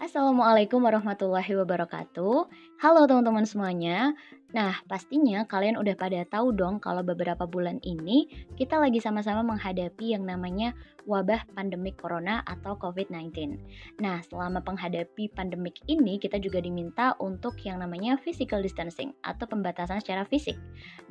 Assalamualaikum warahmatullahi wabarakatuh. Halo teman-teman semuanya. Nah, pastinya kalian udah pada tahu dong kalau beberapa bulan ini kita lagi sama-sama menghadapi yang namanya wabah pandemik corona atau COVID-19. Nah, selama menghadapi pandemik ini kita juga diminta untuk yang namanya physical distancing atau pembatasan secara fisik.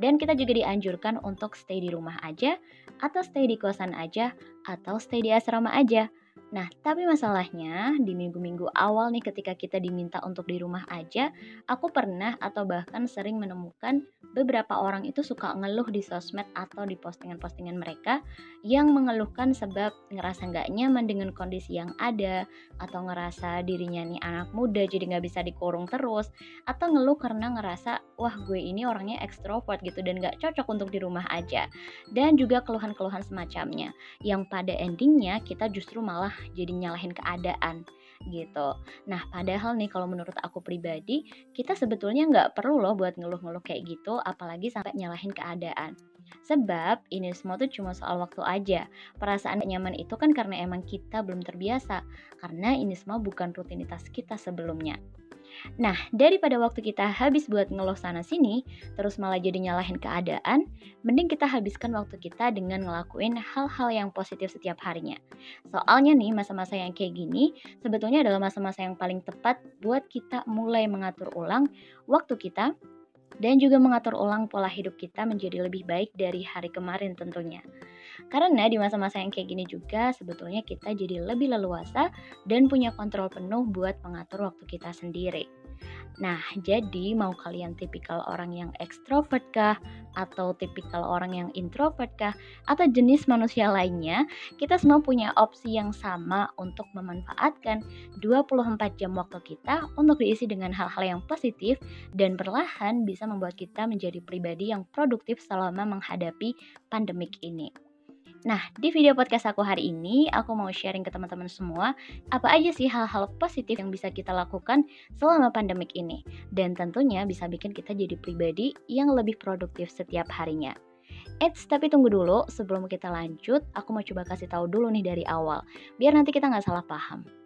Dan kita juga dianjurkan untuk stay di rumah aja atau stay di kosan aja atau stay di asrama aja. Nah, tapi masalahnya di minggu-minggu awal nih ketika kita diminta untuk di rumah aja, aku pernah atau bahkan sering menemukan beberapa orang itu suka ngeluh di sosmed atau di postingan-postingan mereka yang mengeluhkan sebab ngerasa nggak nyaman dengan kondisi yang ada atau ngerasa dirinya nih anak muda jadi nggak bisa dikurung terus atau ngeluh karena ngerasa wah gue ini orangnya ekstrovert gitu dan nggak cocok untuk di rumah aja. Dan juga keluhan-keluhan semacamnya. Yang pada endingnya kita justru malah jadi nyalahin keadaan gitu. Nah, padahal nih kalau menurut aku pribadi, kita sebetulnya nggak perlu loh buat ngeluh-ngeluh kayak gitu, apalagi sampai nyalahin keadaan. Sebab ini semua tuh cuma soal waktu aja. Perasaan nyaman itu kan karena emang kita belum terbiasa, karena ini semua bukan rutinitas kita sebelumnya. Nah, daripada waktu kita habis buat ngeluh sana sini, terus malah jadi nyalahin keadaan, mending kita habiskan waktu kita dengan ngelakuin hal-hal yang positif setiap harinya. Soalnya nih, masa-masa yang kayak gini sebetulnya adalah masa-masa yang paling tepat buat kita mulai mengatur ulang waktu kita dan juga mengatur ulang pola hidup kita menjadi lebih baik dari hari kemarin tentunya. Karena di masa-masa yang kayak gini juga sebetulnya kita jadi lebih leluasa dan punya kontrol penuh buat mengatur waktu kita sendiri. Nah, jadi mau kalian tipikal orang yang ekstrovert kah? Atau tipikal orang yang introvert kah? Atau jenis manusia lainnya, kita semua punya opsi yang sama untuk memanfaatkan 24 jam waktu kita untuk diisi dengan hal-hal yang positif dan perlahan bisa membuat kita menjadi pribadi yang produktif selama menghadapi pandemik ini. Nah, di video podcast aku hari ini, aku mau sharing ke teman-teman semua apa aja sih hal-hal positif yang bisa kita lakukan selama pandemik ini. Dan tentunya bisa bikin kita jadi pribadi yang lebih produktif setiap harinya. Eits, tapi tunggu dulu, sebelum kita lanjut, aku mau coba kasih tahu dulu nih dari awal, biar nanti kita nggak salah paham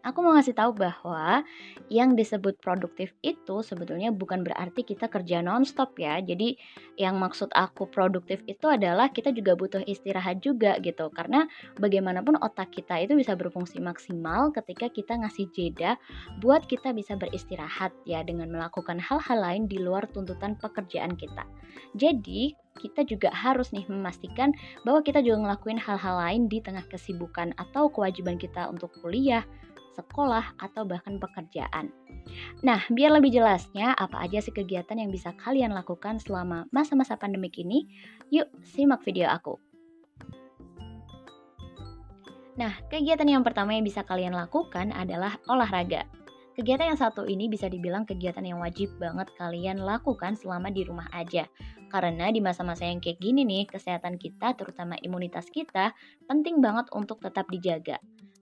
aku mau ngasih tahu bahwa yang disebut produktif itu sebetulnya bukan berarti kita kerja nonstop ya. Jadi yang maksud aku produktif itu adalah kita juga butuh istirahat juga gitu. Karena bagaimanapun otak kita itu bisa berfungsi maksimal ketika kita ngasih jeda buat kita bisa beristirahat ya dengan melakukan hal-hal lain di luar tuntutan pekerjaan kita. Jadi kita juga harus nih memastikan bahwa kita juga ngelakuin hal-hal lain di tengah kesibukan atau kewajiban kita untuk kuliah, sekolah, atau bahkan pekerjaan. Nah, biar lebih jelasnya apa aja sih kegiatan yang bisa kalian lakukan selama masa-masa pandemik ini, yuk simak video aku. Nah, kegiatan yang pertama yang bisa kalian lakukan adalah olahraga. Kegiatan yang satu ini bisa dibilang kegiatan yang wajib banget kalian lakukan selama di rumah aja. Karena di masa-masa yang kayak gini nih, kesehatan kita, terutama imunitas kita, penting banget untuk tetap dijaga.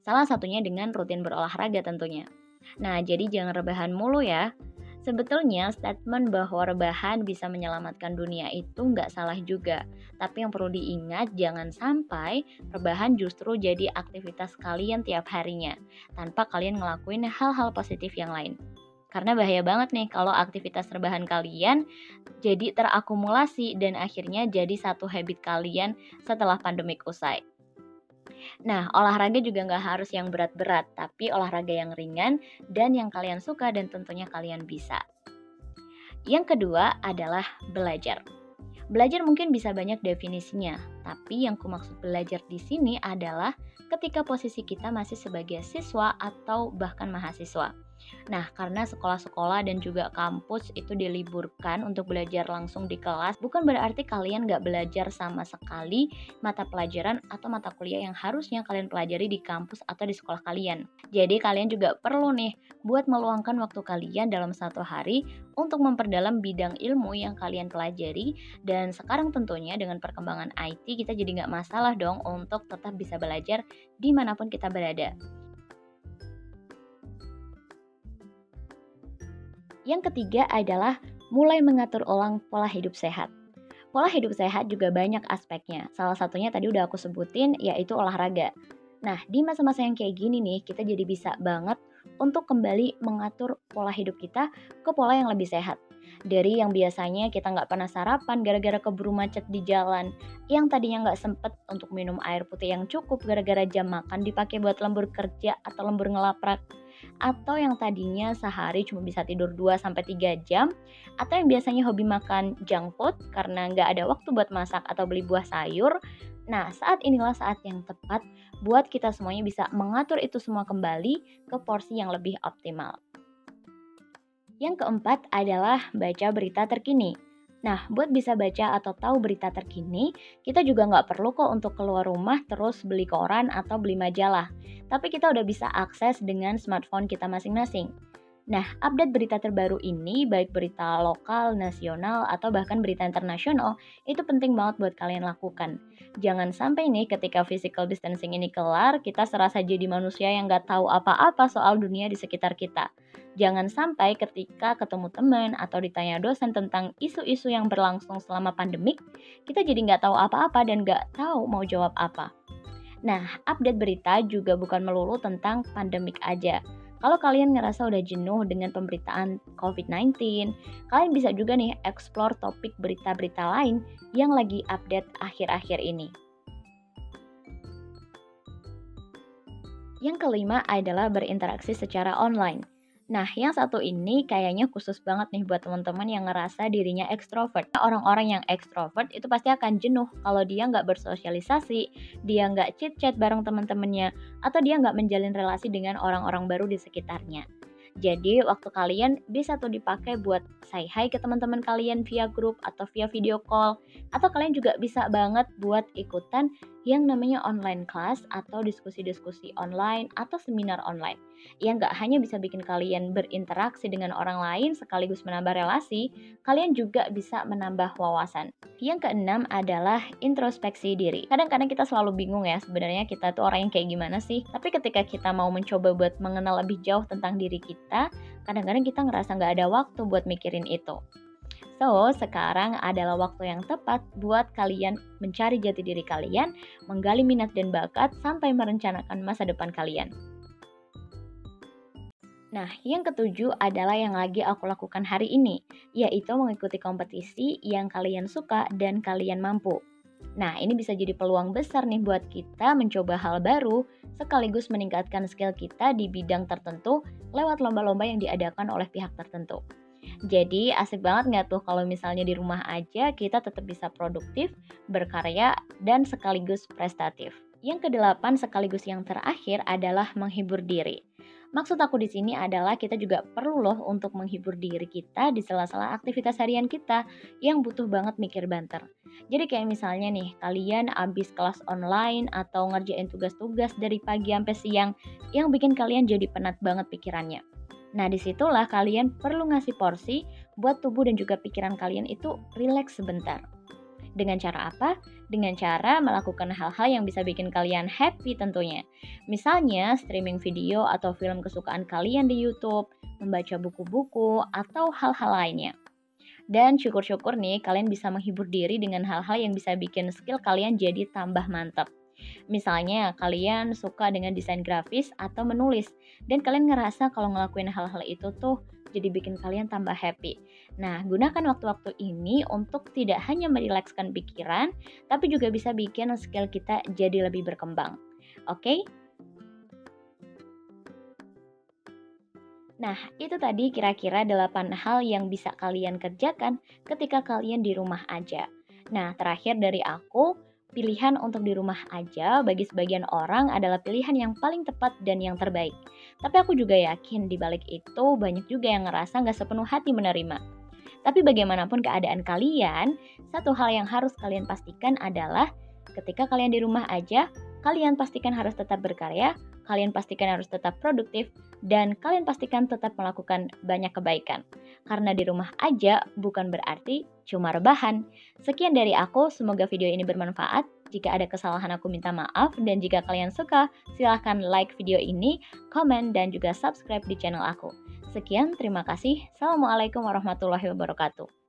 Salah satunya dengan rutin berolahraga tentunya. Nah, jadi jangan rebahan mulu ya. Sebetulnya statement bahwa rebahan bisa menyelamatkan dunia itu nggak salah juga. Tapi yang perlu diingat jangan sampai rebahan justru jadi aktivitas kalian tiap harinya tanpa kalian ngelakuin hal-hal positif yang lain. Karena bahaya banget nih kalau aktivitas rebahan kalian jadi terakumulasi dan akhirnya jadi satu habit kalian setelah pandemik usai. Nah, olahraga juga nggak harus yang berat-berat, tapi olahraga yang ringan dan yang kalian suka dan tentunya kalian bisa. Yang kedua adalah belajar. Belajar mungkin bisa banyak definisinya, tapi yang kumaksud belajar di sini adalah ketika posisi kita masih sebagai siswa atau bahkan mahasiswa. Nah, karena sekolah-sekolah dan juga kampus itu diliburkan untuk belajar langsung di kelas, bukan berarti kalian nggak belajar sama sekali mata pelajaran atau mata kuliah yang harusnya kalian pelajari di kampus atau di sekolah kalian. Jadi kalian juga perlu nih buat meluangkan waktu kalian dalam satu hari untuk memperdalam bidang ilmu yang kalian pelajari dan sekarang tentunya dengan perkembangan IT kita jadi nggak masalah dong untuk tetap bisa belajar di mana pun kita berada. Yang ketiga adalah mulai mengatur ulang pola hidup sehat. Pola hidup sehat juga banyak aspeknya. Salah satunya tadi udah aku sebutin yaitu olahraga. Nah, di masa-masa yang kayak gini nih, kita jadi bisa banget untuk kembali mengatur pola hidup kita ke pola yang lebih sehat. Dari yang biasanya kita nggak pernah sarapan gara-gara keburu macet di jalan, yang tadinya nggak sempet untuk minum air putih yang cukup gara-gara jam makan dipakai buat lembur kerja atau lembur ngelaprak, atau yang tadinya sehari cuma bisa tidur 2-3 jam, atau yang biasanya hobi makan junk food karena nggak ada waktu buat masak atau beli buah sayur, Nah, saat inilah saat yang tepat buat kita semuanya bisa mengatur itu semua kembali ke porsi yang lebih optimal. Yang keempat adalah baca berita terkini. Nah, buat bisa baca atau tahu berita terkini, kita juga nggak perlu kok untuk keluar rumah terus beli koran atau beli majalah. Tapi kita udah bisa akses dengan smartphone kita masing-masing. Nah, update berita terbaru ini, baik berita lokal, nasional, atau bahkan berita internasional, itu penting banget buat kalian lakukan. Jangan sampai nih ketika physical distancing ini kelar, kita serasa jadi manusia yang nggak tahu apa-apa soal dunia di sekitar kita. Jangan sampai ketika ketemu teman atau ditanya dosen tentang isu-isu yang berlangsung selama pandemik, kita jadi nggak tahu apa-apa dan nggak tahu mau jawab apa. Nah, update berita juga bukan melulu tentang pandemik aja kalau kalian ngerasa udah jenuh dengan pemberitaan COVID-19, kalian bisa juga nih explore topik berita-berita lain yang lagi update akhir-akhir ini. Yang kelima adalah berinteraksi secara online. Nah, yang satu ini kayaknya khusus banget nih buat teman-teman yang ngerasa dirinya ekstrovert. Orang-orang yang ekstrovert itu pasti akan jenuh kalau dia nggak bersosialisasi, dia nggak chit-chat bareng teman-temannya, atau dia nggak menjalin relasi dengan orang-orang baru di sekitarnya. Jadi waktu kalian bisa tuh dipakai buat say hi ke teman-teman kalian via grup atau via video call atau kalian juga bisa banget buat ikutan yang namanya online class atau diskusi-diskusi online atau seminar online yang nggak hanya bisa bikin kalian berinteraksi dengan orang lain sekaligus menambah relasi, kalian juga bisa menambah wawasan. Yang keenam adalah introspeksi diri. Kadang-kadang kita selalu bingung ya sebenarnya kita tuh orang yang kayak gimana sih. Tapi ketika kita mau mencoba buat mengenal lebih jauh tentang diri kita, kadang-kadang kita ngerasa nggak ada waktu buat mikirin itu. So, sekarang adalah waktu yang tepat buat kalian mencari jati diri kalian, menggali minat dan bakat, sampai merencanakan masa depan kalian. Nah, yang ketujuh adalah yang lagi aku lakukan hari ini, yaitu mengikuti kompetisi yang kalian suka dan kalian mampu. Nah, ini bisa jadi peluang besar nih buat kita mencoba hal baru, sekaligus meningkatkan skill kita di bidang tertentu lewat lomba-lomba yang diadakan oleh pihak tertentu. Jadi asik banget nggak tuh kalau misalnya di rumah aja kita tetap bisa produktif, berkarya, dan sekaligus prestatif. Yang kedelapan sekaligus yang terakhir adalah menghibur diri. Maksud aku di sini adalah kita juga perlu loh untuk menghibur diri kita di sela-sela aktivitas harian kita yang butuh banget mikir banter. Jadi kayak misalnya nih, kalian abis kelas online atau ngerjain tugas-tugas dari pagi sampai siang yang bikin kalian jadi penat banget pikirannya. Nah, di situlah kalian perlu ngasih porsi buat tubuh dan juga pikiran kalian itu rileks sebentar. Dengan cara apa? Dengan cara melakukan hal-hal yang bisa bikin kalian happy tentunya. Misalnya streaming video atau film kesukaan kalian di YouTube, membaca buku-buku, atau hal-hal lainnya. Dan syukur-syukur nih kalian bisa menghibur diri dengan hal-hal yang bisa bikin skill kalian jadi tambah mantap. Misalnya, kalian suka dengan desain grafis atau menulis, dan kalian ngerasa kalau ngelakuin hal-hal itu tuh jadi bikin kalian tambah happy. Nah, gunakan waktu-waktu ini untuk tidak hanya merilekskan pikiran, tapi juga bisa bikin skill kita jadi lebih berkembang. Oke? Okay? Nah, itu tadi kira-kira 8 hal yang bisa kalian kerjakan ketika kalian di rumah aja. Nah, terakhir dari aku, Pilihan untuk di rumah aja bagi sebagian orang adalah pilihan yang paling tepat dan yang terbaik. Tapi aku juga yakin di balik itu banyak juga yang ngerasa nggak sepenuh hati menerima. Tapi bagaimanapun keadaan kalian, satu hal yang harus kalian pastikan adalah ketika kalian di rumah aja, kalian pastikan harus tetap berkarya, kalian pastikan harus tetap produktif, dan kalian pastikan tetap melakukan banyak kebaikan. Karena di rumah aja bukan berarti cuma rebahan. Sekian dari aku, semoga video ini bermanfaat. Jika ada kesalahan aku minta maaf dan jika kalian suka, silahkan like video ini, komen, dan juga subscribe di channel aku. Sekian, terima kasih. Assalamualaikum warahmatullahi wabarakatuh.